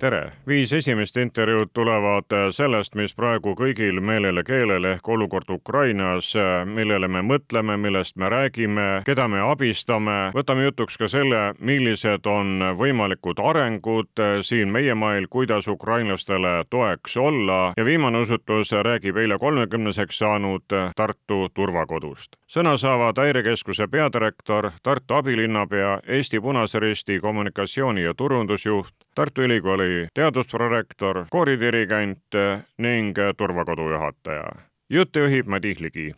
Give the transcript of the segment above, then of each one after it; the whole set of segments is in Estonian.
Tere, viis esimest intervjuud tulevad sellest, mis praegu kõigil meelele keelel ehk olukord Ukrainas, millele me mõtleme, millest me räägime, keda me abistame. võtame jutuks ka selle, millised on võimalikud arengud siin meie mail, kuidas ukrainlastele toeks olla ja viimane usutlus räägib eile kolmekümneseks saanud Tartu turvakodust. sõna saavad Häirekeskuse peadirektor, Tartu abilinnapea, Eesti Punase Risti kommunikatsiooni ja turundusjuht, Tartu Ülikooli teadusprorektor, kooridirigent ning turvakodu juhataja. juttu juhib Madis Ligi.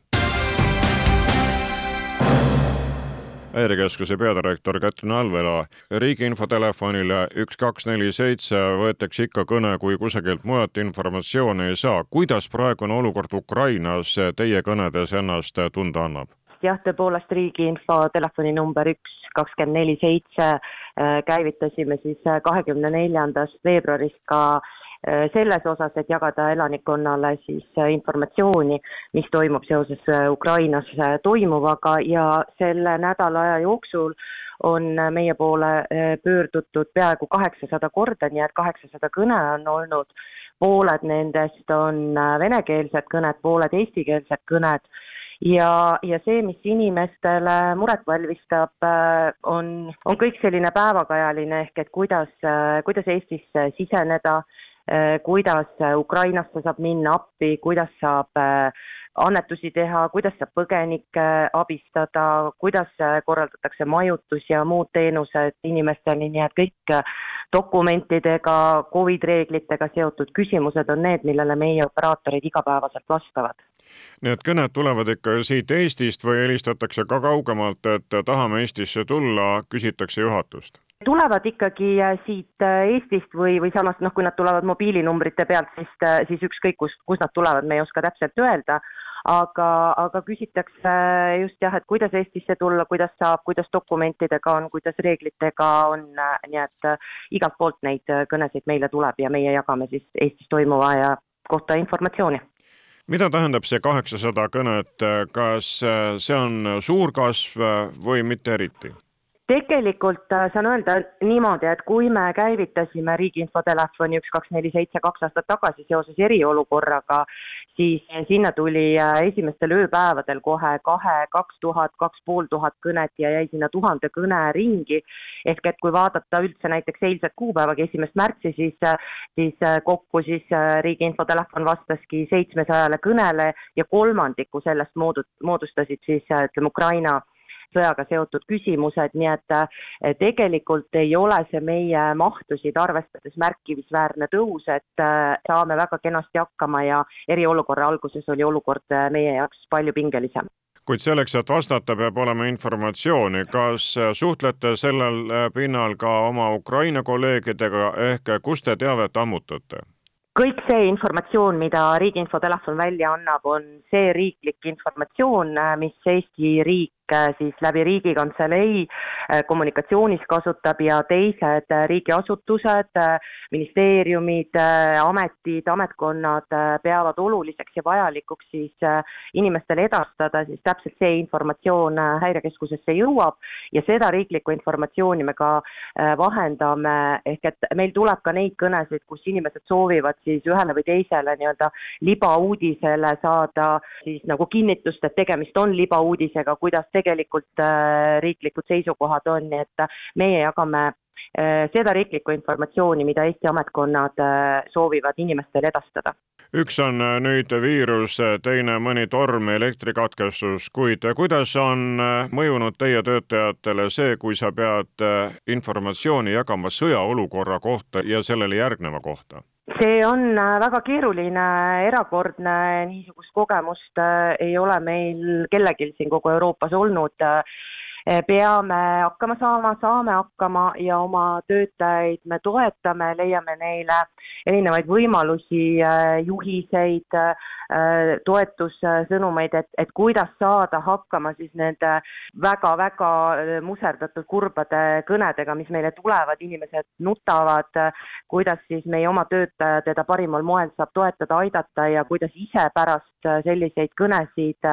häirekeskuse peadirektor Kätlin Alvela. riigi infotelefonile üks, kaks, neli, seitse võetakse ikka kõne, kui kusagilt mujalt informatsiooni ei saa. kuidas praegune olukord Ukrainas teie kõnedes ennast tunda annab? Jah, tõepoolest riigi info telefoninumber üks kakskümmend neli seitse äh, käivitasime siis äh, kahekümne neljandast veebruarist ka äh, selles osas, et jagada elanikkonnale siis informatsiooni, mis toimub seoses Ukrainas toimuvaga. Ja selle nädala aja jooksul on meie poole pöördutud peaaegu kaheksasada korda, nii et kaheksasada kõne on olnud, pooled nendest on venekeelsed kõned, pooled eestikeelsed kõned ja, ja see, mis inimestele muret valmistab, äh, on, on kõik selline päevakajaline ehk et kuidas, äh, kuidas Eestisse siseneda, kuidas Ukrainasse saab minna appi, kuidas saab annetusi teha, kuidas saab põgenikke abistada, kuidas korraldatakse majutus ja muud teenused inimesteni, nii et kõik dokumentidega, Covid reeglitega seotud küsimused on need, millele meie operaatorid igapäevaselt vastavad Need kõned tulevad ikka siit Eestist või helistatakse ka kaugemalt, et tahame Eestisse tulla, küsitakse juhatust? Tulevad ikkagi äh, siit äh, Eestist või, või samas noh, kui nad tulevad mobiilinumbrite pealt, siis, äh, siis ükskõik kust, kust nad tulevad, me ei oska täpselt öelda, aga, aga küsitakse just jah, et kuidas Eestisse tulla, kuidas saab, kuidas dokumentidega on, kuidas reeglitega on, nii et igalt poolt neid kõnesid meile tuleb ja meie jagame siis Eestis toimuva ja kohta informatsiooni. Mida tähendab see kaheksasada kõnet, kas see on suur kasv või mitte eriti? Tegelikult äh, saan öelda niimoodi, et kui me käivitasime riigi infotelefoni üks, kaks, neli, seitse kaks aastat tagasi seoses eriolukorraga, siis sinna tuli äh, esimestel ööpäevadel kohe kahe, kaks tuhat, kaks pool tuhat kõnet ja jäi sinna tuhande kõne ringi. ehk et kui vaadata üldse näiteks eilset kuupäevagi, esimest märtsi, siis, äh, siis kokku siis riigi infotelefon vastaski seitsmesajale kõnele ja kolmandiku sellest moodu-, moodustasid siis ütleme Ukraina sõjaga seotud küsimused, nii et eh, tegelikult ei ole see meie mahtusid arvestades märkimisväärne tõus, et eh, saame väga kenasti hakkama ja eriolukorra alguses oli olukord eh, meie jaoks palju pingelisem kuid selleks, et vastata, peab olema informatsiooni. kas suhtlete sellel pinnal ka oma Ukraina kolleegidega ehk kust te teavet ammutate? kõik see informatsioon, mida Riigi Infotelefon välja annab, on see riiklik informatsioon, mis Eesti riik siis läbi Riigikantselei äh, kommunikatsioonis kasutab ja teised äh, riigiasutused, ministeeriumid, ametid, ametkonnad peavad oluliseks ja vajalikuks siis inimestele edastada, siis täpselt see informatsioon häirekeskusesse jõuab ja seda riiklikku informatsiooni me ka vahendame, ehk et meil tuleb ka neid kõnesid, kus inimesed soovivad siis ühele või teisele nii-öelda libauudisele saada siis nagu kinnitust, et tegemist on libauudisega, kuidas tegelikult äh, riiklikud seisukohad on, nii et meie jagame äh, seda riiklikku informatsiooni, mida Eesti ametkonnad äh, soovivad inimestele edastada. üks on nüüd viirus, teine mõni torm, elektrikatkestus, kuid kuidas on mõjunud teie töötajatele see, kui sa pead informatsiooni jagama sõjaolukorra kohta ja sellele järgneva kohta? See on äh, väga keeruline, erakordne, niisugust kogemust äh, ei ole meil kellelgi siin kogu Euroopas olnud. Peame hakkama saama, saame hakkama ja oma töötajaid me toetame, leiame neile erinevaid võimalusi, juhiseid, toetussõnumeid, et, et kuidas saada hakkama siis nende väga-väga muserdatud kurbade kõnedega, mis meile tulevad, inimesed nutavad, kuidas siis meie oma töötaja teda parimal moel saab toetada, aidata ja kuidas ise pärast selliseid kõnesid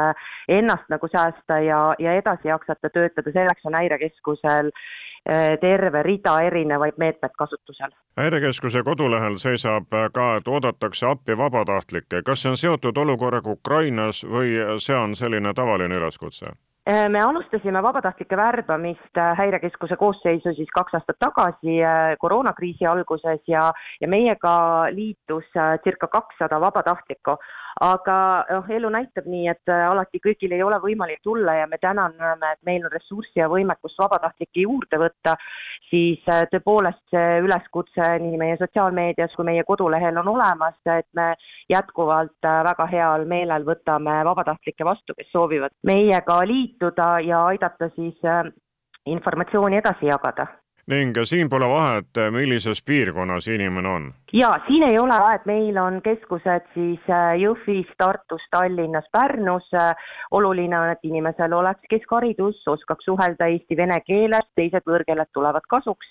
ennast nagu säästa ja, ja edasi jaksata töötada, selleks on Häirekeskusel eh, terve rida erinevaid meetmeid kasutusel. häirekeskuse kodulehel seisab ka, et oodatakse appi vabatahtlikke. kas see on seotud olukorraga Ukrainas või see on selline tavaline üleskutse? Me alustasime vabatahtlike värbamist Häirekeskuse koosseisu siis kaks aastat tagasi koroonakriisi alguses ja, ja meiega liitus circa kakssada vabatahtlikku aga noh, elu näitab nii, et äh, alati kõigil ei ole võimalik tulla ja me täna näeme, et meil on ressurssi ja võimekust vabatahtlikke juurde võtta, siis äh, tõepoolest see üleskutse nii meie sotsiaalmeedias kui meie kodulehel on olemas, et me jätkuvalt äh, väga heal meelel võtame vabatahtlikke vastu, kes soovivad meiega liituda ja aidata siis informatsiooni edasi jagada ning siin pole vahet, millises piirkonnas inimene on? jaa, siin ei ole vahet, meil on keskused siis äh, Jõhvis, Tartus, Tallinnas, Pärnus. oluline on, et inimesel oleks keskharidus, oskaks suhelda eesti-vene keeles, teised võõrkeeled tulevad kasuks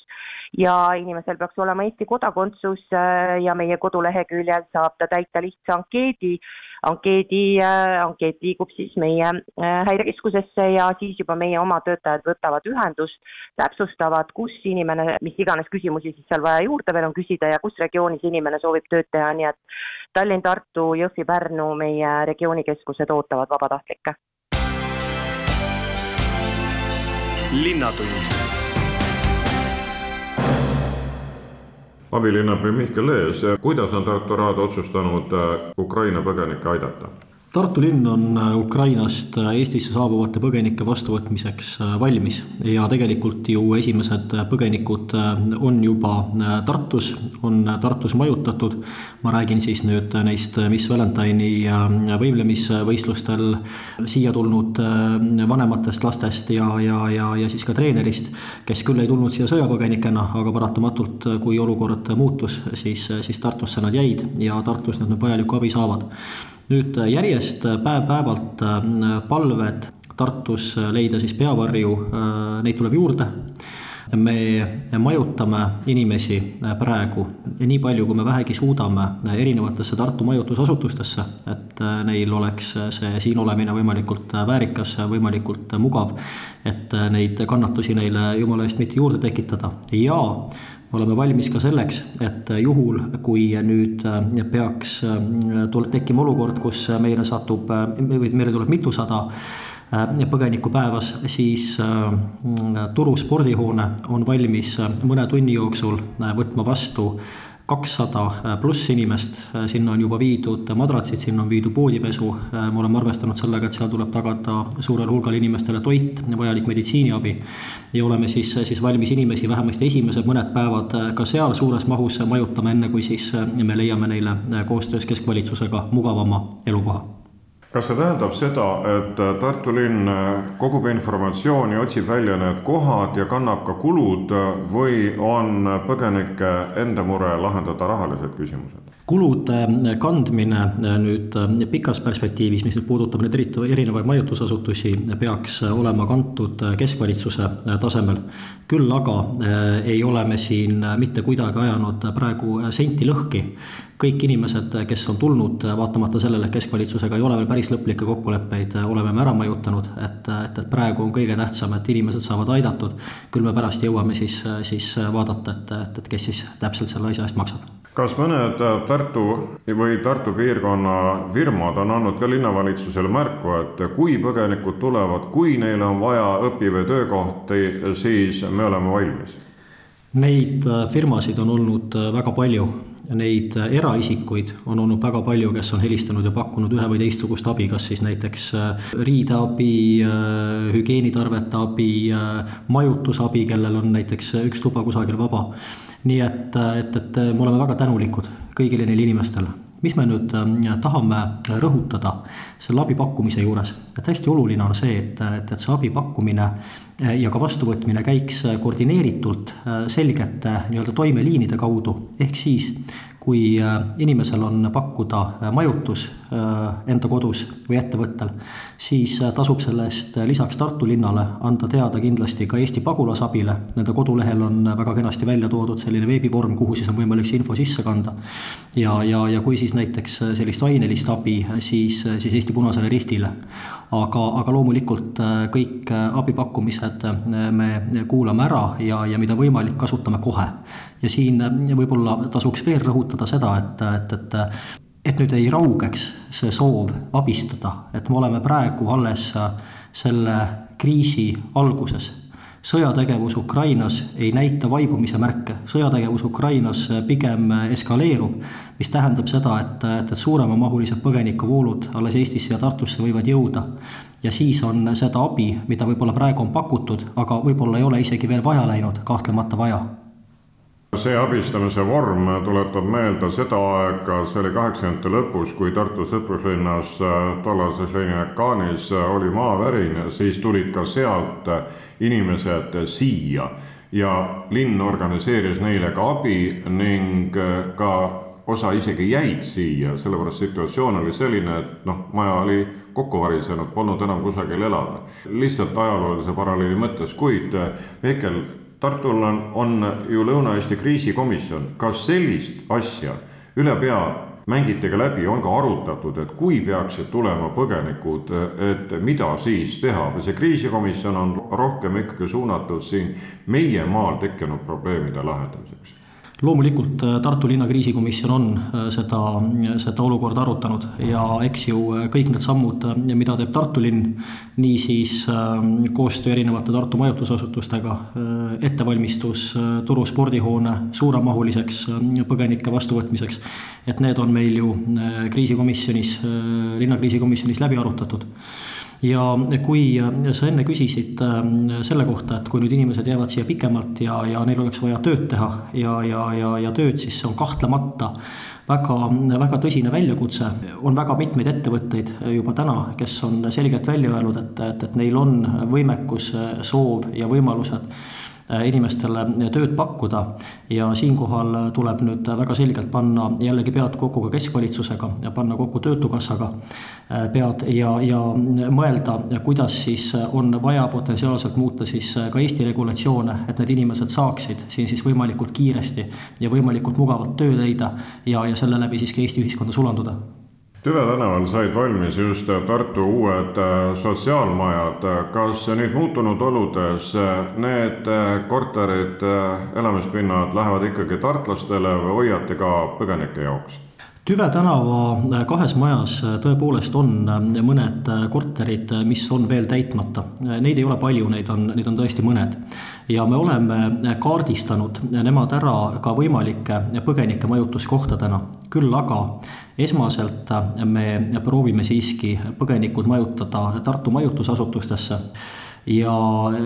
ja inimesel peaks olema Eesti kodakondsus äh, ja meie koduleheküljel saab ta täita lihtsa ankeedi. ankeedi, äh, ankeet liigub siis meie äh, häirekeskusesse ja siis juba meie oma töötajad võtavad ühendust, täpsustavad, kus inimene, mis iganes küsimusi siis seal vaja juurde veel on küsida ja kus regioonis inimene soovib tööd teha, nii et Tallinn, Tartu, Jõhvi, Pärnu, meie regioonikeskused ootavad vabatahtlikke. linnatund abilinnapea Mihkel Lees, kuidas on Tartu Raad otsustanud äh, Ukraina põgenikke aidata? Tartu linn on äh, Ukrainast äh, Eestisse saabuvate põgenike vastuvõtmiseks valmis ja tegelikult ju esimesed põgenikud on juba Tartus, on Tartus majutatud. ma räägin siis nüüd neist Miss Valentine'i võimlemisvõistlustel siia tulnud vanematest lastest ja, ja, ja, ja siis ka treenerist, kes küll ei tulnud siia sõjapõgenikena, aga paratamatult, kui olukord muutus, siis, siis Tartusse nad jäid ja Tartus nad nüüd vajalikku abi saavad nüüd järjest päev-päevalt palved Tartus leida siis peavarju, neid tuleb juurde me majutame inimesi praegu nii palju, kui me vähegi suudame erinevatesse Tartu majutusasutustesse, et neil oleks see siin olemine võimalikult väärikas, võimalikult mugav, et neid kannatusi neile jumala eest mitte juurde tekitada. Ja me oleme valmis ka selleks, et juhul, kui nüüd peaks tekkima olukord, kus meile satub, meile tuleb mitusada Äh, põgenikku päevas, siis äh, Turu spordihoone on valmis äh, mõne tunni jooksul võtma vastu kakssada pluss inimest, sinna on juba viidud madratsid, sinna on viidud voodipesu. me oleme arvestanud sellega, et seal tuleb tagada suurele hulgale inimestele toit, vajalik meditsiiniabi. ja oleme siis, siis valmis inimesi vähemasti esimesed mõned päevad ka seal suures mahus majutama, enne kui siis me leiame neile koostöös keskvalitsusega mugavama elukoha kas see tähendab seda, et Tartu linn kogub informatsiooni, otsib välja need kohad ja kannab ka kulud või on põgenike enda mure lahendada rahalised küsimused? kulude kandmine nüüd pikas perspektiivis, mis nüüd puudutab nüüd eriti erinevaid majutusasutusi, peaks olema kantud keskvalitsuse tasemel. küll aga eh, ei ole me siin mitte kuidagi ajanud praegu senti lõhki kõik inimesed, kes on tulnud, vaatamata sellele, et keskvalitsusega ei ole veel päris lõplikke kokkuleppeid, oleme me ära majutanud, et, et, et praegu on kõige tähtsam, et inimesed saavad aidatud. küll me pärast jõuame siis, siis vaadata, et, et, et kes siis täpselt selle asja eest maksab kas mõned Tartu või Tartu piirkonna firmad on andnud ka linnavalitsusele märku, et kui põgenikud tulevad, kui neil on vaja õpi- või töökohti, siis me oleme valmis? Neid firmasid on olnud väga palju neid äh, eraisikuid on olnud väga palju, kes on helistanud ja pakkunud ühe või teistsugust abi, kas siis näiteks äh, riideabi, äh, hügieenitarvete abi, majutusabi, kellel on näiteks üks tuba kusagil vaba. nii et, et, et me oleme väga tänulikud kõigile neile inimestele mis me nüüd tahame rõhutada selle abi pakkumise juures, et hästi oluline on see, et, et, et see abi pakkumine ja ka vastuvõtmine käiks koordineeritult selgete nii-öelda toimeliinide kaudu, ehk siis kui äh, inimesel on pakkuda äh, majutus äh, enda kodus või ettevõttel, siis tasub selle eest lisaks Tartu linnale anda teada kindlasti ka Eesti pagulasabile. Nende kodulehel on väga kenasti välja toodud selline veebivorm, kuhu siis on võimalik see info sisse kanda. ja, ja, ja kui siis näiteks sellist ainelist abi, siis, siis Eesti Punasele Ristile. aga, aga loomulikult kõik abipakkumised me kuulame ära ja, ja mida võimalik, kasutame kohe ja siin võib-olla tasuks veel rõhutada seda, et, et, et et nüüd ei raugeks see soov abistada, et me oleme praegu alles selle kriisi alguses. sõjategevus Ukrainas ei näita vaibumise märke, sõjategevus Ukrainas pigem eskaleerub, mis tähendab seda, et, et, et suuremamahulised põgenikuvoolud alles Eestisse ja Tartusse võivad jõuda. Ja siis on seda abi, mida võib-olla praegu on pakutud, aga võib-olla ei ole isegi veel vaja läinud, kahtlemata vaja see abistamise vorm tuletab meelde seda aega, see oli kaheksakümnendate lõpus, kui Tartu sõpruslinnas äh, tollases Leninakaanis äh, oli maavärin, siis tulid ka sealt äh, inimesed siia. Ja linn organiseeris neile ka abi ning ka osa isegi jäid siia, sellepärast situatsioon oli selline, et noh, maja oli kokku varisenud, polnud enam kusagil elada. lihtsalt ajaloolise paralleeli mõttes, kuid Mihkel Tartul on, on ju Lõuna-Eesti kriisikomisjon, kas sellist asja ülepea mängite ka läbi, on ka arutatud, et kui peaksid tulema põgenikud, et mida siis teha või see kriisikomisjon on rohkem ikkagi suunatud siin meie maal tekkinud probleemide lahendamiseks? Loomulikult äh, Tartu linna kriisikomisjon on äh, seda, seda olukorda arutanud ja eks ju äh, kõik need sammud, mida teeb Tartu linn, niisiis koostöö erinevate Tartu majutusasutustega, ettevalmistus Turu spordihoone suuremahuliseks põgenike vastuvõtmiseks, et need on meil ju kriisikomisjonis, linnakriisikomisjonis läbi arutatud ja kui sa enne küsisid äh, selle kohta, et kui nüüd inimesed jäävad siia pikemalt ja, ja neil oleks vaja tööd teha ja, ja, ja, ja tööd, siis see on kahtlemata väga, väga tõsine väljakutse. on väga mitmeid ettevõtteid juba täna, kes on selgelt välja öelnud, et, et, et neil on võimekus, soov ja võimalused Äh, inimestele tööd pakkuda. ja siinkohal tuleb nüüd väga selgelt panna jällegi pead kokku ka keskvalitsusega ja panna kokku Töötukassaga äh, pead ja, ja mõelda, kuidas siis on vaja potentsiaalselt muuta siis ka Eesti regulatsioone, et need inimesed saaksid siin siis võimalikult kiiresti ja võimalikult mugavalt tööd leida ja, ja selle läbi siis ka Eesti ühiskonda sulanduda Tüve tänaval said valmis just Tartu uued äh, sotsiaalmajad. kas nüüd muutunud oludes äh, need äh, korterid, elamispinnad lähevad ikkagi tartlastele või hoiate ka põgenike jaoks? Tüve tänava kahes majas tõepoolest on mõned korterid, mis on veel täitmata. Neid ei ole palju, neid on, neid on tõesti mõned. ja me oleme kaardistanud nemad ära ka võimalike põgenike majutuskohtadena. küll aga esmaselt me proovime siiski põgenikud majutada Tartu majutusasutustesse ja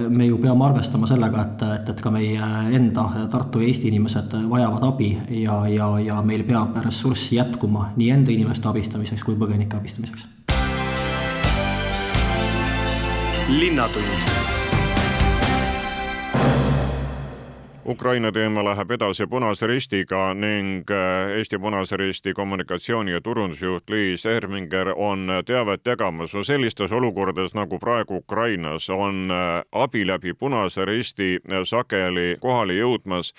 me ju peame arvestama sellega, et, et, et ka meie enda Tartu ja Eesti inimesed vajavad abi ja, ja, ja meil peab ressurssi jätkuma nii enda inimeste abistamiseks kui põgenike abistamiseks. linnatund Ukraina teema läheb edasi Punase Ristiga ning äh, Eesti Punase Risti kommunikatsiooni- ja turundusjuht Liis Erminger on teavet jagamas. no sellistes olukordades nagu praegu Ukrainas on äh, abi läbi Punase Risti äh, sageli kohale jõudmas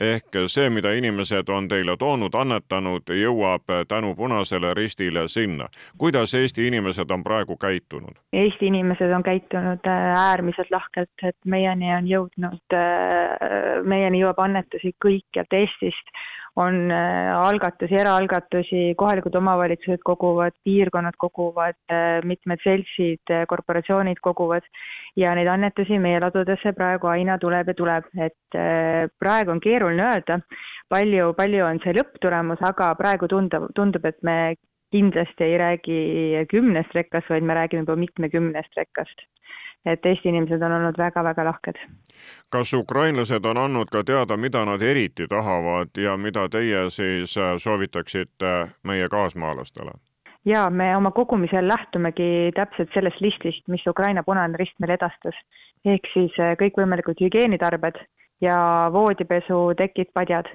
ehk see, mida inimesed on teile toonud, annetanud, jõuab tänu Punasele Ristile sinna. kuidas Eesti inimesed on praegu käitunud? Eesti inimesed on käitunud äh, äärmiselt lahkelt, et meieni on jõudnud, äh, meieni jõuab annetusi kõikjalt Eestist on äh, algatusi, eraalgatusi, kohalikud omavalitsused koguvad, piirkonnad koguvad, äh, mitmed seltsid, äh, korporatsioonid koguvad ja neid annetusi meie ladudesse praegu aina tuleb ja tuleb, et praegu on keeruline öelda, palju, palju on see lõpptulemus, aga praegu tundub, tundub, et me kindlasti ei räägi kümnest rekkast, vaid me räägime juba mitmekümnest rekkast et Eesti inimesed on olnud väga-väga lahked. kas ukrainlased on andnud ka teada, mida nad eriti tahavad ja mida teie siis äh, soovitaksite meie kaasmaalastele? ja me oma kogumisel lähtumegi täpselt sellest listist, mis Ukraina Punane Rist meile edastas. ehk siis äh, kõikvõimalikud hügieenitarbed ja voodipesu, tekid, padjad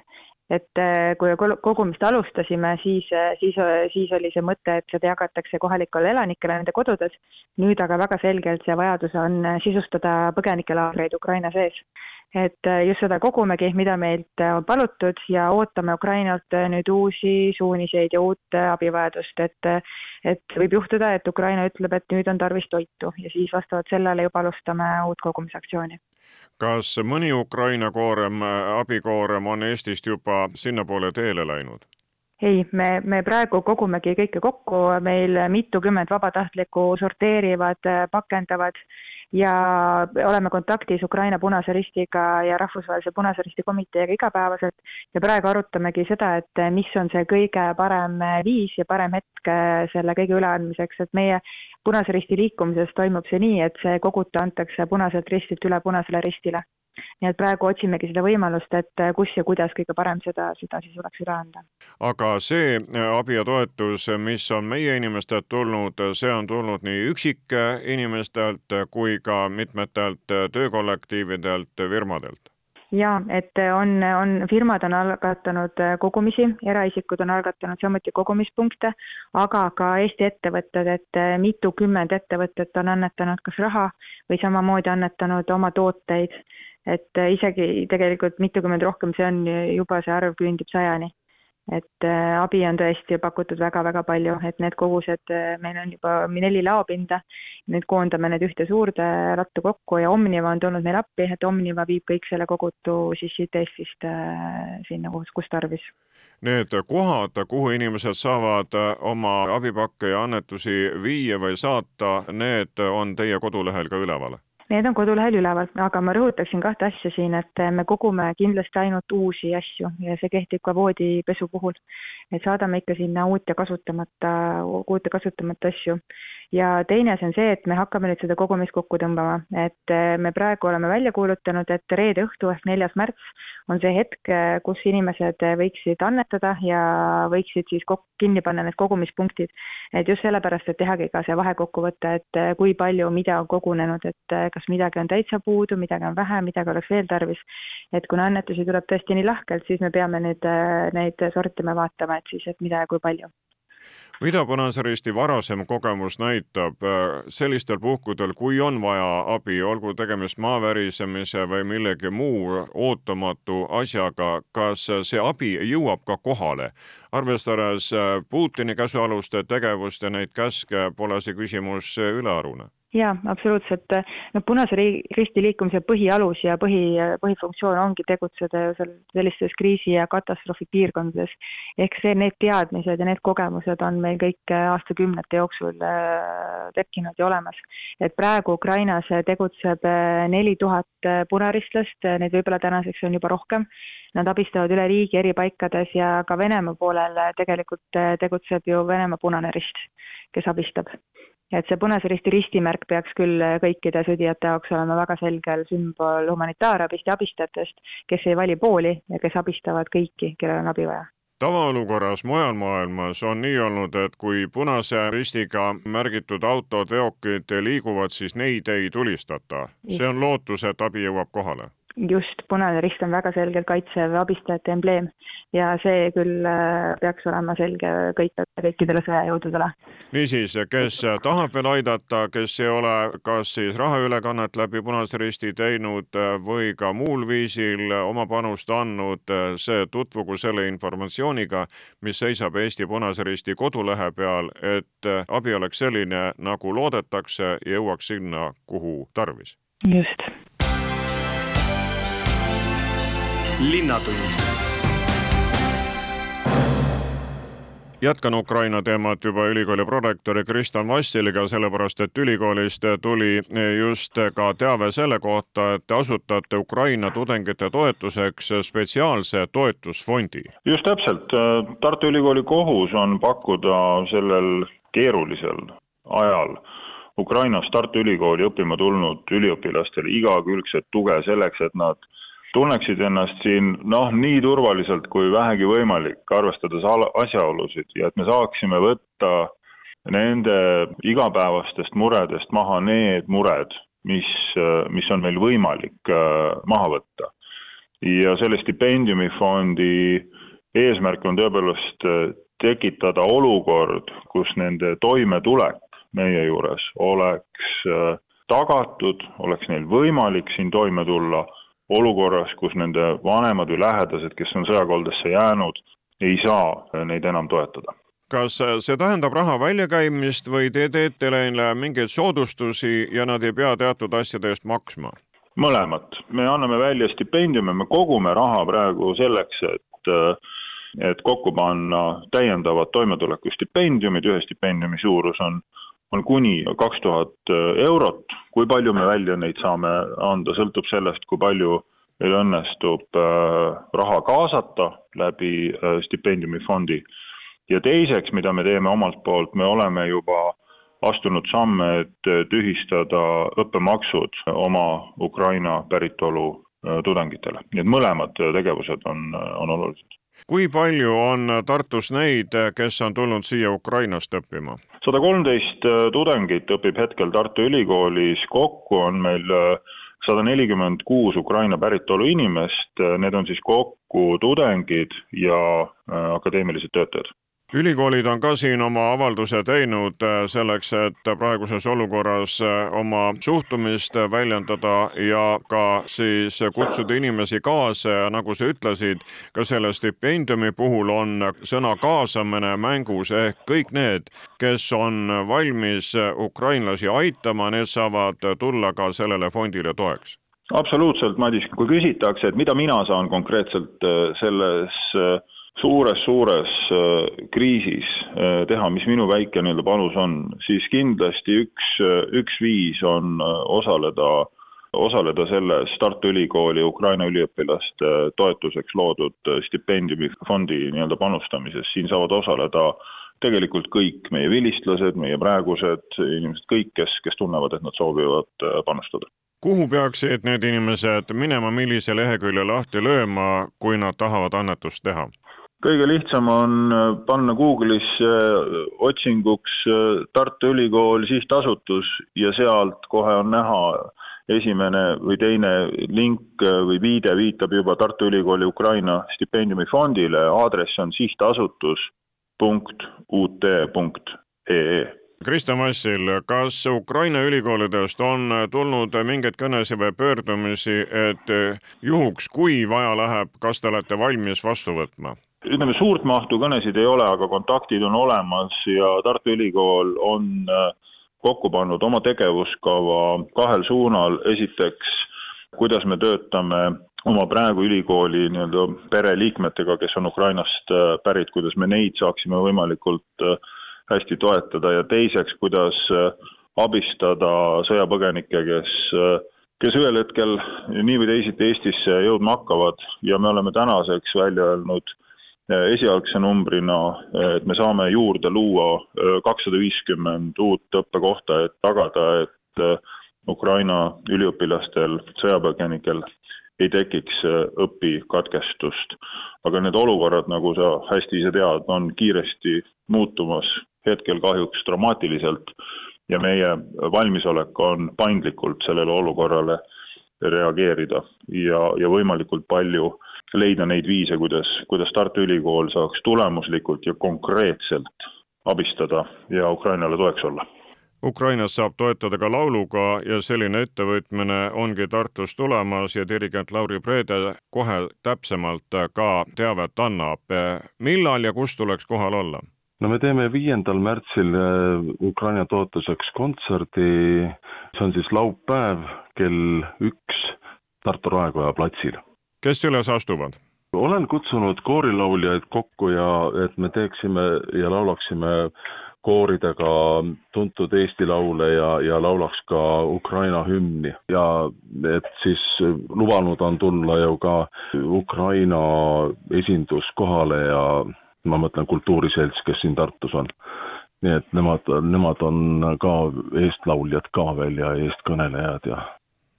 et äh, kui kogumist alustasime, siis, siis, siis oli see mõte, et seda jagatakse kohalikele elanikele nende kodudes. nüüd aga väga selgelt see vajadus on sisustada põgenikelaagreid Ukraina sees et just seda kogumegi, mida meilt on palutud ja ootame Ukrainalt nüüd uusi suuniseid ja uut abivajadust, et et võib juhtuda, et Ukraina ütleb, et nüüd on tarvis toitu ja siis vastavalt sellele juba alustame uut kogumisaktsiooni. Kas mõni Ukraina koorem, abikoorem on Eestist juba sinnapoole teele läinud? ei, me, me praegu kogumegi kõike kokku, meil mitukümmend vabatahtlikku sorteerivad, pakendavad ja oleme kontaktis Ukraina Punase Ristiga ja Rahvusvahelise Punase Risti komiteega igapäevaselt. Ja praegu arutamegi seda, et mis on see kõige parem viis ja parem hetk selle kõige üleandmiseks, et meie Punase Risti liikumises toimub see nii, et see kogutu antakse Punaselt Ristilt üle Punasele Ristile nii et praegu otsimegi seda võimalust, et kus ja kuidas kõige parem seda, seda siis oleks üle anda. aga see äh, abi ja toetus, mis on meie inimestelt tulnud, see on tulnud nii üksikinimestelt kui ka mitmetelt töökollektiividelt, firmadelt? ja et on, on, firmad on algatanud kogumisi, eraisikud on algatanud samuti kogumispunkte, aga ka Eesti ettevõtted, et mitukümmend ettevõtet on annetanud kas raha või samamoodi annetanud oma tooteid et äh, isegi tegelikult mitukümmend rohkem, see on juba, see arv küündib sajani. et äh, abi on tõesti pakutud väga-väga palju, et need kogused, äh, meil on juba neli laopinda, nüüd koondame need ühte suurde lattu kokku ja Omniva on tulnud meile appi, et Omniva viib kõik selle kogutu siis siit Eestist sinna, kus, kus tarvis need kohad, kuhu inimesed saavad oma abipakke ja annetusi viia või saata, need on teie kodulehel ka üleval? Need on kodulehel üleval, aga ma rõhutaksin kahte asja siin, et me kogume kindlasti ainult uusi asju ja see kehtib ka voodipesu puhul. et saadame ikka sinna uut ja kasutamata, uut ja kasutamata asju. Ja teine asi on see, et me hakkame nüüd seda kogumist kokku tõmbama, et me praegu oleme välja kuulutanud, et reede õhtu ehk neljas märts on see hetk, kus inimesed võiksid annetada ja võiksid siis kok-, kinni panna need kogumispunktid. et just sellepärast, et tehagi ka see vahekokkuvõte, et kui palju, mida on kogunenud, et kas midagi on täitsa puudu, midagi on vähe, midagi oleks veel tarvis. et kuna annetusi tuleb tõesti nii lahkelt, siis me peame nüüd neid sortima ja vaatama, et siis, et mida ja kui palju mida Punase Risti varasem kogemus näitab äh, sellistel puhkudel, kui on vaja abi, olgu tegemist maa värisemise või millegi muu ootamatu asjaga, kas see abi jõuab ka kohale? arvestades äh, Putini käsualuste tegevust ja neid käske, pole see küsimus ülearune jaa, absoluutselt. no Punase Risti liikumise põhialus ja põhi, põhifunktsioon ongi tegutseda ju seal sellistes kriisi- ja katastroofipiirkondades. ehk see, need teadmised ja need kogemused on meil kõik aastakümnete jooksul äh, tekkinud ja olemas. et praegu Ukrainas tegutseb äh, neli tuhat punaristlast, neid võib-olla tänaseks on juba rohkem. Nad abistavad üle riigi eri paikades ja ka Venemaa poolel tegelikult äh, tegutseb ju Venemaa Punane Rist, kes abistab et see Punase Risti ristimärk peaks küll kõikide sõdijate jaoks olema väga selgel sümbol humanitaarabist ja abistajatest, kes ei vali pooli ja kes abistavad kõiki, kellel on abi vaja. Tavaolukorras mujal maailmas on nii olnud, et kui Punase Ristiga märgitud autod, veokid liiguvad, siis neid ei tulistata. see on lootus, et abi jõuab kohale just, Punane Rist on väga selgelt kaitsev abistajate embleem ja see küll äh, peaks olema selge kõik, kõikidele sõjajõududele. niisiis, kes tahab veel aidata, kes ei ole kas siis rahaülekannet läbi Punase Risti teinud äh, või ka muul viisil oma panust andnud, äh, see tutvugu selle informatsiooniga, mis seisab Eesti Punase Risti kodulehe peal, et abi oleks selline, nagu loodetakse ja jõuaks sinna, kuhu tarvis. just linnatund. Jätkan Ukraina teemat. Juba ülikooli prorektori Kristjan Vassiliga, sellepärast et ülikoolist tuli just ka teave selle kohta, et te asutate Ukraina tudengite toetuseks spetsiaalse toetusfondi. just täpselt, Tartu Ülikooli kohus on pakkuda sellel keerulisel ajal Ukrainast Tartu Ülikooli õppima tulnud üliõpilastele igakülgset tuge selleks, et nad tunneksid ennast siin noh, nii turvaliselt kui vähegi võimalik, arvestades asjaolusid ja et me saaksime võtta nende igapäevastest muredest maha need mured, mis, mis on meil võimalik äh, maha võtta. ja selle stipendiumifondi eesmärk on tõepoolest äh, tekitada olukord, kus nende toimetulek meie juures oleks äh, tagatud, oleks neil võimalik siin toime tulla olukorras, kus nende vanemad või lähedased, kes on sõjakoldesse jäänud, ei saa neid enam toetada. kas see tähendab raha väljakäimist või te teete neile mingeid soodustusi ja nad ei pea teatud asjade eest maksma? mõlemat, me anname välja stipendiume, me kogume raha praegu selleks, et et kokku panna täiendavad toimetulekustipendiumid, ühe stipendiumi suurus on on kuni kaks tuhat eurot, kui palju me välja neid saame anda, sõltub sellest, kui palju meil õnnestub äh, raha kaasata läbi äh, stipendiumifondi. ja teiseks, mida me teeme omalt poolt, me oleme juba astunud samme, et tühistada õppemaksud oma Ukraina päritolu äh, tudengitele, nii et mõlemad tegevused on, on olulised kui palju on Tartus neid, kes on tulnud siia Ukrainast õppima? Sada kolmteist äh, tudengit õpib hetkel Tartu Ülikoolis, kokku on meil äh, sada nelikümmend kuus Ukraina päritolu inimest, äh, need on siis kokku tudengid ja akadeemilised töötajad ülikoolid on ka siin oma avalduse teinud äh, selleks, et praeguses olukorras äh, oma suhtumist väljendada ja ka siis kutsuda inimesi kaasa ja nagu sa ütlesid, ka selle stipendiumi puhul on sõna kaasamine mängus ehk kõik need, kes on valmis ukrainlasi aitama, need saavad tulla ka sellele fondile toeks. Absoluutselt, Madis, kui küsitakse, et mida mina saan konkreetselt äh, selles suures-suures äh, kriisis äh, teha, mis minu väike nii-öelda panus on, siis kindlasti üks, äh, üks viis on osaleda, osaleda selles Tartu Ülikooli Ukraina üliõpilaste toetuseks loodud stipendiumifondi nii-öelda panustamises, siin saavad osaleda tegelikult kõik meie vilistlased, meie praegused inimesed, kõik, kes, kes tunnevad, et nad soovivad panustada kuhu peaksid need inimesed minema, millise lehekülje lahti lööma, kui nad tahavad annetust teha? Kõige lihtsam on äh, panna Google'isse äh, otsinguks äh, Tartu Ülikool sihtasutus ja sealt kohe on näha esimene või teine link või viide viitab juba Tartu Ülikooli Ukraina stipendiumifondile, aadress on sihtasutus punkt ut punkt ee Krista Massil, kas Ukraina ülikoolidest on tulnud mingeid kõnesid või pöördumisi, et juhuks, kui vaja läheb, kas te olete valmis vastu võtma? Ütleme, suurt mahtu kõnesid ei ole, aga kontaktid on olemas ja Tartu Ülikool on äh, kokku pannud oma tegevuskava kahel suunal, esiteks kuidas me töötame oma praegu ülikooli nii-öelda pereliikmetega, kes on Ukrainast äh, pärit, kuidas me neid saaksime võimalikult äh, hästi toetada. Ja teiseks, kuidas abistada sõjapõgenikke, kes kes ühel hetkel nii või teisiti Eestisse jõudma hakkavad. Ja me oleme tänaseks välja öelnud esialgse numbrina, et me saame juurde luua äh, kakssada viiskümmend uut õppekohta, et tagada, et äh, Ukraina üliõpilastel, sõjapõgenikel ei tekiks õpikatkestust. aga need olukorrad, nagu sa hästi ise tead, on kiiresti muutumas, hetkel kahjuks dramaatiliselt ja meie valmisolek on paindlikult sellele olukorrale reageerida ja, ja võimalikult palju leida neid viise, kuidas, kuidas Tartu Ülikool saaks tulemuslikult ja konkreetselt abistada ja Ukrainale toeks olla. Ukrainas saab toetada ka lauluga ja selline ettevõtmine ongi Tartus tulemas ja dirigent Lauri Preede kohe täpsemalt ka teavet annab. millal ja kus tuleks kohal olla? no me teeme viiendal märtsil äh, Ukraina toetuseks kontserdi, see on siis laupäev kell üks Tartu Raekoja platsil kes üles astuvad? olen kutsunud koorilauljaid kokku ja et me teeksime ja laulaksime kooridega tuntud Eesti laule ja, ja laulaks ka Ukraina hümni ja et siis lubanud on tulla ju ka Ukraina esindus kohale ja ma mõtlen kultuuriselts, kes siin Tartus on. nii et nemad, nemad on ka eestlauljad ka veel ja eestkõnelejad ja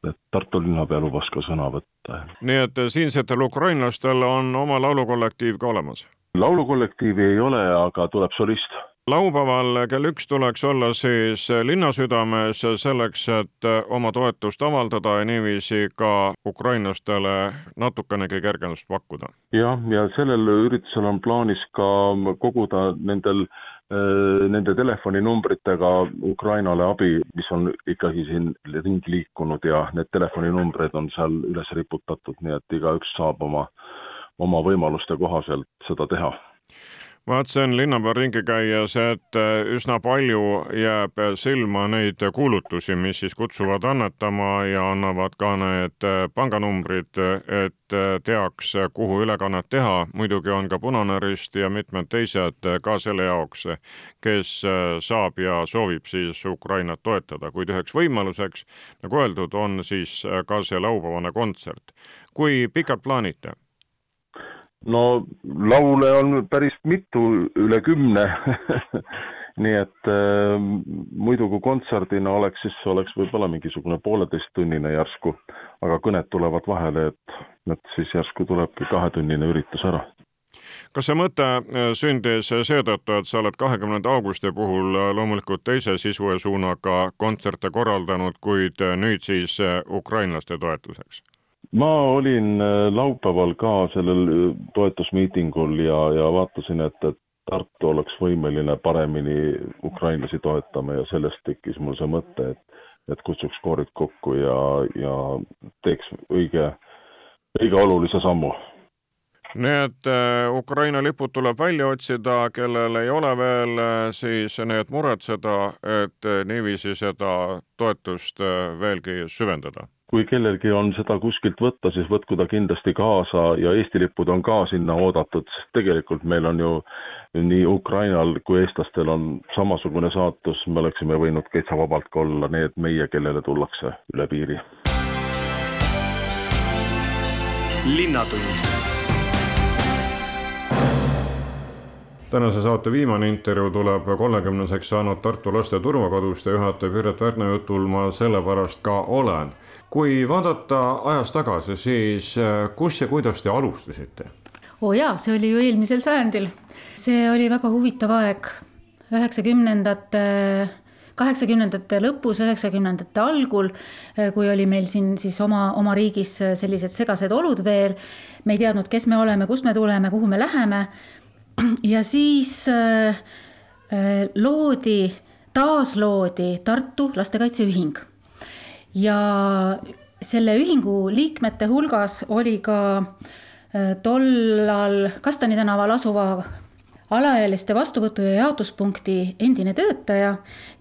et Tartu linnapea lubas ka sõna võtta. nii et siinsetel ukrainlastel on oma laulukollektiiv ka olemas? laulukollektiivi ei ole, aga tuleb solist laupäeval kell üks tuleks olla siis linnasüdames selleks, et oma toetust avaldada ja niiviisi ka ukrainlastele natukenegi kergendust pakkuda. jah, ja sellel üritusel on plaanis ka koguda nendel äh, Nende telefoninumbritega Ukrainale abi, mis on ikkagi siin ringi liikunud ja need telefoninumbrid on seal üles riputatud, nii et igaüks saab oma, oma võimaluste kohaselt seda teha vaatasin linnapea ringi käies, et äh, üsna palju jääb silma neid kuulutusi, mis siis kutsuvad annetama ja annavad ka need äh, panganumbrid, et äh, teaks, kuhu ülekannet teha. muidugi on ka Punane Rist ja mitmed teised ka selle jaoks, kes saab ja soovib siis Ukrainat toetada, kuid üheks võimaluseks, nagu öeldud, on siis ka see laupäevane kontsert. kui pikalt plaanite? No laule on päris mitu, üle kümne. Nii et äh, muidu kui kontserdina oleks, siis oleks võib-olla mingisugune pooleteisttunnine järsku, aga kõned tulevad vahele, et, et siis järsku tulebki kahetunnine üritus ära. Kas see mõte äh, sündis seetõttu, et sa oled kahekümnenda augusti puhul äh, loomulikult teise sisu ja suunaga kontserte korraldanud, kuid äh, nüüd siis ukrainlaste toetuseks? Ma olin äh, laupäeval ka sellel äh, toetusmiitingul ja, ja vaatasin, et, et Tartu oleks võimeline paremini ukrainlasi toetama ja sellest tekkis mul see mõte, et, et kutsuks koorid kokku ja, ja teeks õige, õige olulise sammu. et äh, Ukraina lipud tuleb välja otsida, kellel ei ole veel, siis need muretseda, et niiviisi seda toetust veelgi süvendada kui kellelgi on seda kuskilt võtta, siis võtku ta kindlasti kaasa ja Eesti lipud on ka sinna oodatud, sest tegelikult meil on ju nii Ukrainal kui eestlastel on samasugune saatus, me oleksime võinud täitsa vabalt ka olla need meie, kellele tullakse üle piiri. linnatund tänase saate viimane intervjuu tuleb kolmekümneseks saanud Tartu laste turvakodust ja juhataja Piret Värna jutul ma sellepärast ka olen. Kui vaadata ajas tagasi, siis äh, kus ja kuidas te alustasite? oo oh jaa, see oli ju eelmisel sajandil. see oli väga huvitav aeg, üheksakümnendate kaheksakümnendate lõpus, üheksakümnendate algul, äh, kui oli meil siin siis oma, oma riigis sellised segased olud veel. me ei teadnud, kes me oleme, kust me tuleme, kuhu me läheme ja siis äh, äh, loodi, taasloodi Tartu Lastekaitse Ühing. Ja selle ühingu liikmete hulgas oli ka äh, tollal Kastani tänaval asuva alaealiste vastuvõtu ja jaotuspunkti endine töötaja,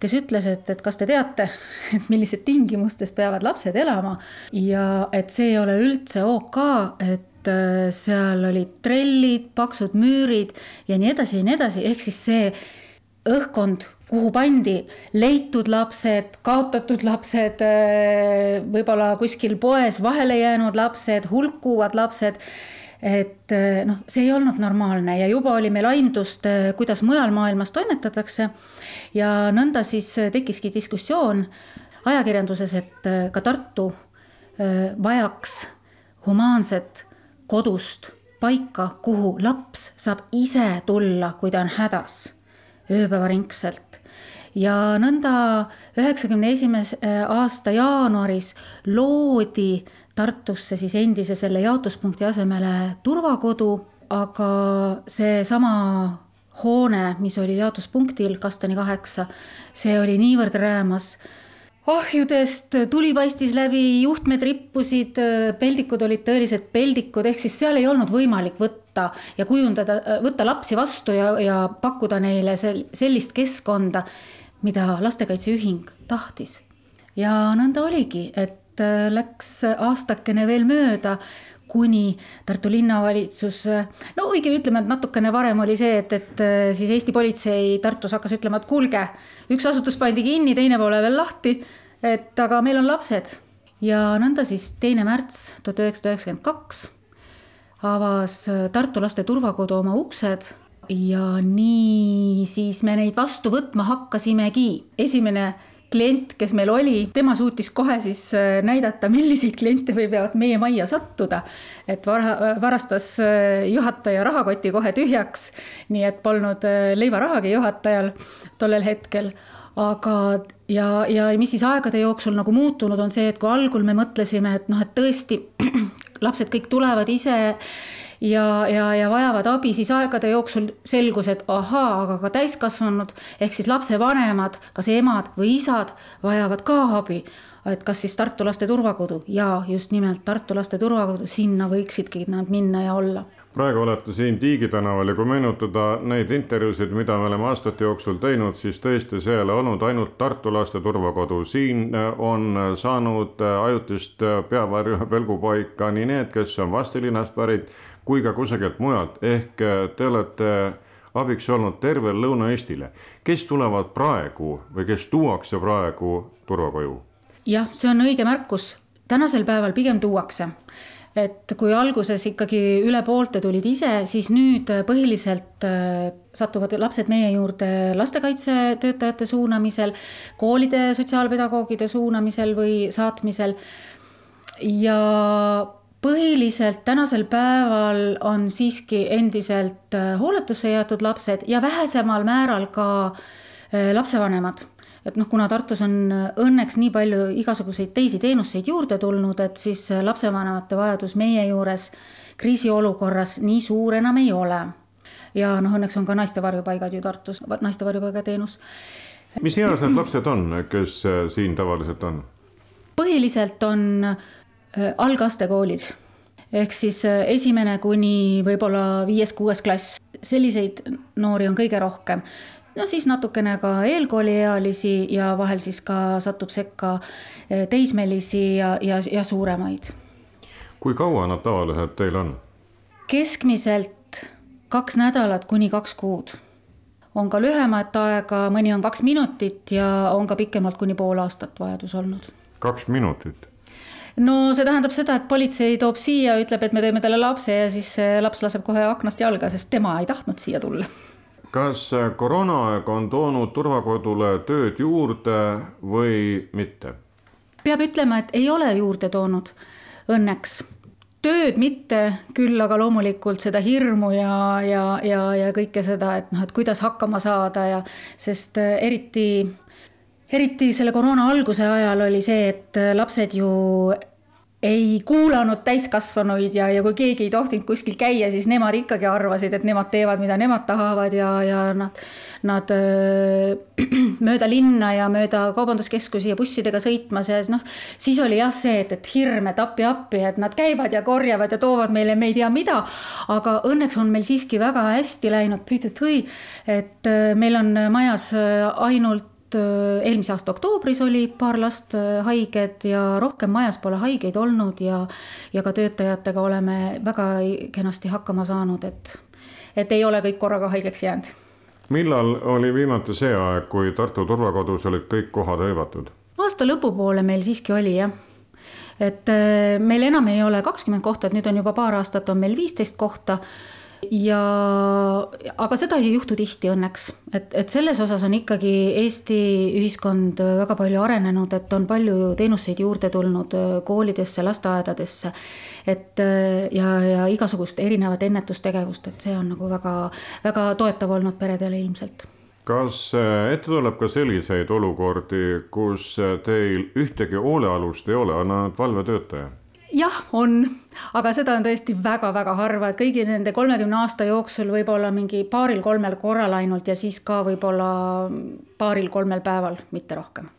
kes ütles, et, et kas te teate, et millised tingimustes peavad lapsed elama ja et see ei ole üldse ok, et äh, seal olid trellid, paksud müürid ja nii edasi ja nii edasi, ehk siis see õhkkond, kuhu pandi leitud lapsed, kaotatud lapsed, äh, võib-olla kuskil poes vahele jäänud lapsed, hulkuvad lapsed. et äh, noh, see ei olnud normaalne ja juba oli meil aimdust, kuidas mujal maailmas toimetatakse. ja nõnda siis tekkiski diskussioon ajakirjanduses, et ka Tartu vajaks humaanset kodust paika, kuhu laps saab ise tulla, kui ta on hädas, ööpäevaringselt. ja nõnda üheksakümne esimese aasta jaanuaris loodi Tartusse siis endise selle jaotuspunkti asemele turvakodu, aga seesama hoone, mis oli jaotuspunktil Kastani kaheksa, see oli niivõrd räämas ahjudest tuli paistis läbi, juhtmed rippusid, peldikud olid tõelised peldikud, ehk siis seal ei olnud võimalik võtta ja kujundada, võtta lapsi vastu ja, ja pakkuda neile sel, sellist keskkonda, mida Lastekaitse Ühing tahtis. ja nõnda oligi, et äh, läks aastakene veel mööda, kuni Tartu linnavalitsus, no õige ütleme, et natukene varem oli see, et, et äh, siis Eesti politsei Tartus hakkas ütlema, et kuulge üks asutus pandi kinni, teine pole veel lahti. et aga meil on lapsed ja nõnda siis teine märts tuhat üheksasada üheksakümmend kaks avas Tartu Laste Turvakodu oma uksed ja nii siis me neid vastu võtma hakkasimegi. esimene klient, kes meil oli, tema suutis kohe siis äh, näidata, milliseid kliente võivad meie majja sattuda. et vara, varastas äh, juhataja rahakoti kohe tühjaks, nii et polnud äh, leivarahagi juhatajal tollel hetkel aga ja, ja mis siis aegade jooksul nagu muutunud on see, et kui algul me mõtlesime, et noh, et tõesti lapsed kõik tulevad ise ja, ja, ja vajavad abi, siis aegade jooksul selgus, et ahaa, aga ka täiskasvanud ehk siis lapsevanemad, kas emad või isad vajavad ka abi. Et kas siis Tartu Laste Turvakodu? Ja just nimelt Tartu Laste Turvakodu, sinna võiksidki nad minna ja olla. Praegu olete siin Tiigi tänaval ja kui meenutada neid intervjuusid, mida me oleme aastate jooksul teinud, siis tõesti, see ei ole olnud ainult Tartu Laste Turvakodu, siin on saanud ajutist peavarju pelgupaika nii need, kes on Vastilinnast pärit, kui ka kusagilt mujalt, ehk te olete abiks olnud tervel Lõuna-Eestile. kes tulevad praegu või kes tuuakse praegu turvakoju? jah, see on õige märkus, tänasel päeval pigem tuuakse et kui alguses ikkagi üle poolte tulid ise, siis nüüd põhiliselt äh, satuvad lapsed meie juurde lastekaitsetöötajate suunamisel, koolide sotsiaalpedagoogide suunamisel või saatmisel. ja põhiliselt tänasel päeval on siiski endiselt äh, hooletusse jäetud lapsed ja vähesemal määral ka äh, lapsevanemad et noh, kuna Tartus on õnneks nii palju igasuguseid teisi teenuseid juurde tulnud, et siis lapsevanemate vajadus meie juures kriisiolukorras nii suur enam ei ole. ja noh, õnneks on ka naiste varjupaigad ju Tartus, naiste varjupaigateenus. mis eas need lapsed on, kes äh, siin tavaliselt on? põhiliselt on äh, algastekoolid ehk siis äh, esimene kuni võib-olla viies-kuues klass, selliseid noori on kõige rohkem no siis natukene ka eelkooliealisi ja vahel siis ka satub sekka eh, teismelisi ja, ja, ja suuremaid. kui kaua nad tavaliselt teil on? keskmiselt kaks nädalat kuni kaks kuud. on ka lühemat aega, mõni on kaks minutit ja on ka pikemalt kuni pool aastat vajadus olnud. kaks minutit? No see tähendab seda, et politsei toob siia, ütleb, et me teeme talle lapse ja siis laps laseb kohe aknast jalga, sest tema ei tahtnud siia tulla kas koroonaaeg on toonud turvakodule tööd juurde või mitte? peab ütlema, et ei ole juurde toonud, õnneks. tööd mitte, küll aga loomulikult seda hirmu ja, ja, ja, ja kõike seda, et noh, et kuidas hakkama saada ja sest äh, eriti eriti selle koroona alguse ajal oli see, et lapsed ju ei kuulanud täiskasvanuid ja, ja kui keegi ei tohtinud kuskil käia, siis nemad ikkagi arvasid, et nemad teevad, mida nemad tahavad ja, ja nad, nad öö, mööda linna ja mööda kaubanduskeskusi ja bussidega sõitmas ja siis noh, siis oli jah see, et, et hirm, et appi-appi, et nad käivad ja korjavad ja toovad meile me ei tea mida. aga õnneks on meil siiski väga hästi läinud, et meil on majas ainult Äh, eelmise aasta oktoobris oli paar last äh, haiged ja rohkem majas pole haigeid olnud ja, ja ka töötajatega oleme väga kenasti hakkama saanud, et, et ei ole kõik korraga haigeks jäänud. millal oli viimati see aeg, kui Tartu turvakodus olid kõik kohad hõivatud? aasta lõpupoole meil siiski oli jah et äh, meil enam ei ole kakskümmend kohta, et nüüd on juba paar aastat on meil viisteist kohta ja, aga seda ei juhtu tihti õnneks, et, et selles osas on ikkagi Eesti ühiskond väga palju arenenud, et on palju teenuseid juurde tulnud koolidesse, lasteaedadesse. et ja, ja igasugust erinevat ennetustegevust, et see on nagu väga, väga toetav olnud peredele ilmselt kas ette tuleb ka selliseid olukordi, kus teil ühtegi hoolealust ei ole, on ainult valvetöötaja? Jah, on, aga seda on tõesti väga-väga harva, et kõigi nende kolmekümne aasta jooksul võib-olla mingi paaril-kolmel korral ainult ja siis ka võib-olla paaril-kolmel päeval, mitte rohkem.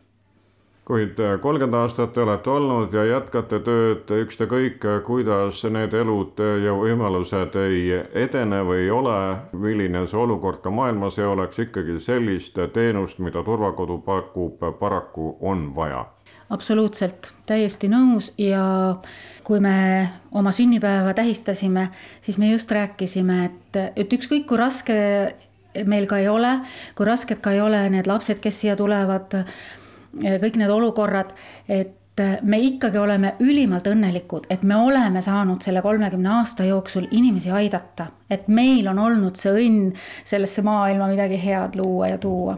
Kuid äh, kolmkümmend aastat te olete olnud ja jätkate tööd, ükskõik kuidas need elud ja võimalused ei edene või ei ole, milline see olukord ka maailmas ei oleks, ikkagi sellist teenust, mida turvakodu pakub, paraku on vaja absoluutselt, täiesti nõus. Ja kui me oma sünnipäeva tähistasime, siis me just rääkisime, et, et ükskõik kui raske meil ka ei ole, kui rasked ka ei ole need lapsed, kes siia tulevad, kõik need olukorrad, et me ikkagi oleme ülimalt õnnelikud, et me oleme saanud selle kolmekümne aasta jooksul inimesi aidata, et meil on olnud see õnn sellesse maailma midagi head luua ja tuua.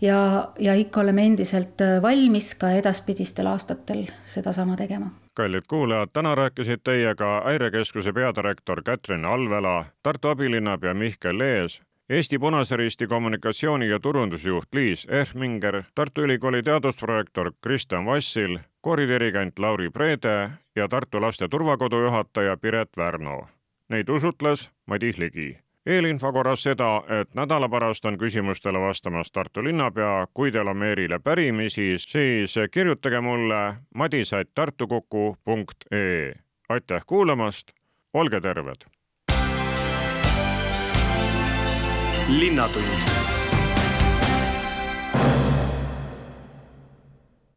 Ja, ja ikka oleme endiselt valmis ka edaspidistel aastatel sedasama tegema kallid kuulajad, täna rääkisid teiega Häirekeskuse peadirektor Kätrin Alvela, Tartu abilinnapea Mihkel Lees Eesti Punase Risti kommunikatsiooni- ja turundusjuht Liis Ehminger, Tartu Ülikooli teadusprorektor Kristjan Vassil, kooridirigent Lauri Preede ja Tartu Laste Turvakodu juhataja Piret Värno. Neid usutles Madis Ligi. Eelinfo korras seda, et nädala pärast on küsimustele vastamas Tartu linnapea, kui teil on Meerile pärimisi, siis kirjutage mulle madis.tartukuku.ee. aitäh kuulamast, olge terved! Linnatund